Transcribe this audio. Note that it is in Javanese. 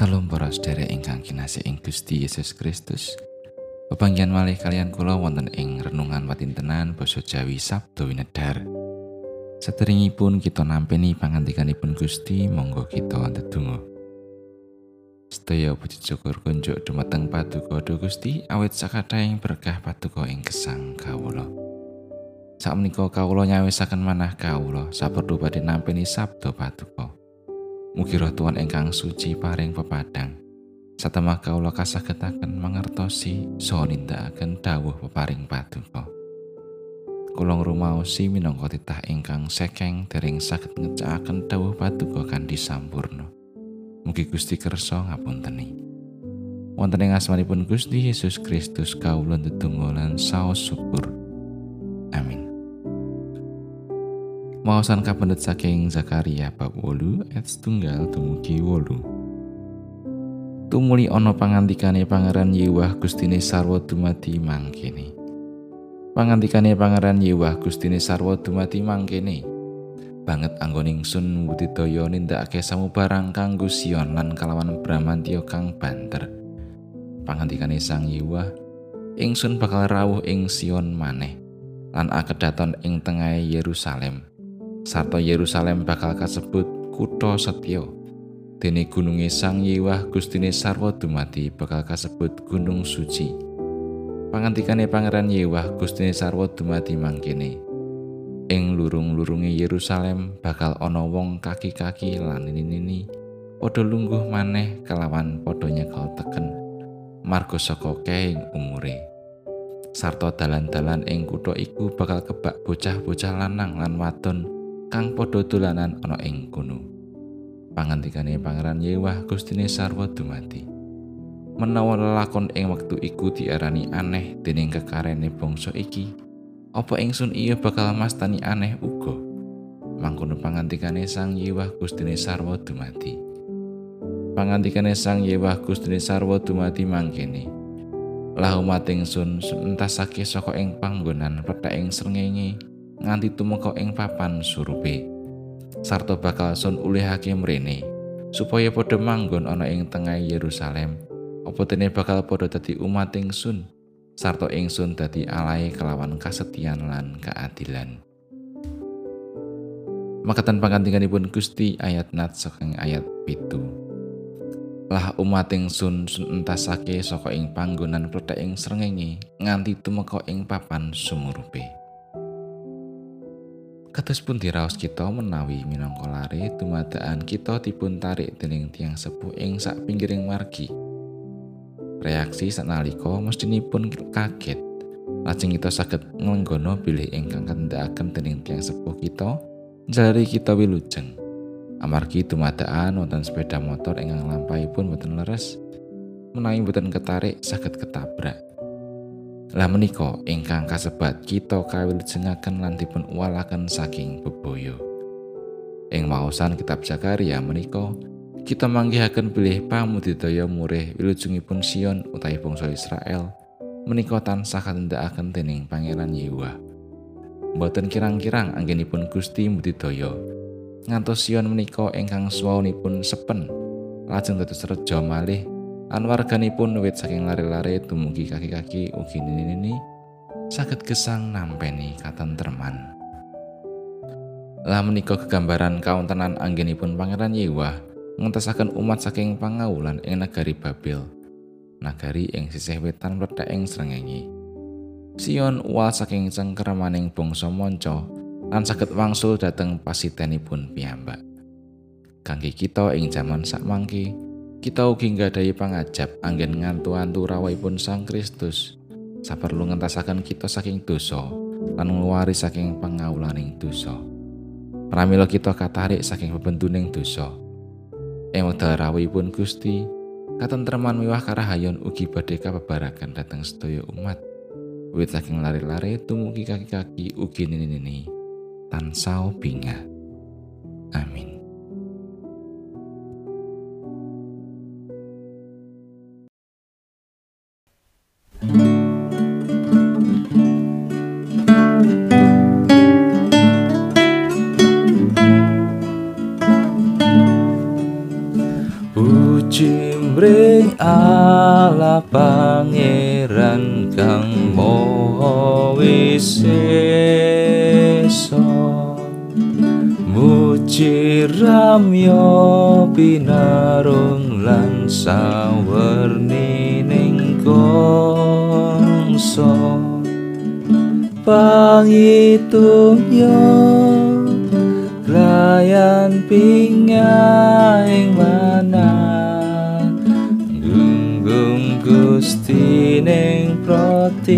Salam para sedherek ingkang kinasih ing Gusti Yesus Kristus. Pepanggihan malih kalian kula wonten ing renungan watintenan basa Jawi Sabdo Winedar. Sederengipun kita nampeni pangandikanipun Gusti, monggo kita ndedonga. Sedaya puji syukur kunjuk dumateng Paduka Duh Gusti awit sakataing berkah Paduka ing gesang kawula. Sakmenika kawula nyawisaken manah kawula saperlu badhe nampeni sabda Paduka. Mugi roh Tuhan ingkang suci paring pepadang. Satemah kawula kasagetaken mangertosi saha nindakaken dawuh peparing paduka. Kula ngrumaosi minangka titah ingkang sekeng dering saged ngecakaken dawuh paduka kanthi sampurna. Mugi Gusti kersa ngapunteni. Wonten ing asmanipun Gusti Yesus Kristus kawula ndedonga lan saos syukur. Maosan kapendet saking Zakaria bab wolu ayat setunggal dumugi wolu. Tumuli ana pangantikane Pangeran Yewah Gustine Sarwa dumati mangkene. Pangantikane Pangeran Yewah Gustine Sarwa dumati mangkene. Banget anggoning sun budidaya nindakake samubarang kanggo Sion lan kalawan Bramantya kang banter. Pangantikane Sang Yewah, ingsun bakal rawuh ing Sion maneh lan akedaton ing tengah Yerusalem. Sarta Yerusalem bakal kasebut kutha setya. Dene gununge Sang Yewah Gustine Sarwa dumati bakal kasebut gunung suci. Pangantikane Pangeran Yewah Gustine Sarwa dumati mangkene. Ing lurung-lurunge Yerusalem bakal ana wong kaki-kaki lan nini-nini padha lungguh maneh kelawan padha nyekel teken marga saka keing umure. Sarta dalan-dalan ing kutha iku bakal kebak bocah-bocah lanang lan wadon kang padha dolanan ana ing kono. Pangantikane Pangeran Yewah Gustine Sarwa dumati. Menawa lelakon ing wektu iku diarani aneh dening kekarene bangsa iki, apa ingsun iya bakal mastani aneh uga. Mangkono pangantikane Sang Yewah Gustine Sarwa dumati. Pangantikane Sang Yewah Gustine Sarwa dumati mangkene. Lah umat ingsun entasake saka ing panggonan pethek ing srengenge nganti tumeka ing papan surupe. Sarto bakal sun ulihake mrene supaya padha manggon ana ing tengah Yerusalem. Apa dene bakal padha dadi umat ingsun sarta ingsun dadi alae kelawan kasetian lan keadilan. Makatan pangantinganipun Gusti ayat nat saking ayat pitu. Lah umat ingsun sun entasake saka ing panggonan plethek ing srengenge nganti tumeka ing papan sumurupe. Kados pun diraos kita menawi minangka lare dumadaan kita dipun tarik dening tiang sepuh ing sak pinggiring margi. Reaksi sanalika mestinipun kaget. Lajeng kita saged nglenggono bilih ingkang kendhakaken dening tiang sepuh kita, jalari kita wilujeng. Amargi dumadaan wonten sepeda motor ingkang lampahipun boten leres, menawi boten ketarik saged ketabrak. Lah menika ingkang kasebat kita kawilujengaken lan dipun uwalaken saking bebaya. Ing maosan kitab Zakaria menika kita manggihaken bilih pamudidaya murih wilujengipun Sion utawi bangsa Israel menika tansah katindakaken dening Pangeran Yehuwa. Mboten kirang-kirang anggenipun Gusti mudidaya ngantos Sion menika ingkang swaunipun sepen lajeng dados reja malih lan warganipun wit saking lare-lare dumugi kaki-kaki ugi nini-nini saged gesang nampeni katentreman. Lah menika kegambaran kauntenan anggenipun Pangeran Yehuwa ngentasaken umat saking pangawulan ing negari Babel. Nagari ing sisih wetan mlethek ing srengenge. Sion uwal saking cengkeramaning bangsa manca lan saged wangsul dhateng pasitenipun piyambak. Kangge kita ing jaman sakmangke, kita ugi nggadahi pangajab anggen ngantu-antu rawuhipun Sang Kristus. Saperlu ngentasaken kita saking dosa lan ngluwari saking pangawulaning dosa. Pramila kita katarik saking bebentuning dosa. Ing wekdal rawuhipun Gusti katentreman miwah karahayon ugi badhe kababaraken dhateng sedaya umat. Wit saking lari-lari tumugi kaki-kaki ugi nini-nini tansah bingah pangeran kang moho wiseso muji ramyo pinarung lan sawerni ning kongso pangitunya layan pingaing mana gunggung gusti ning protita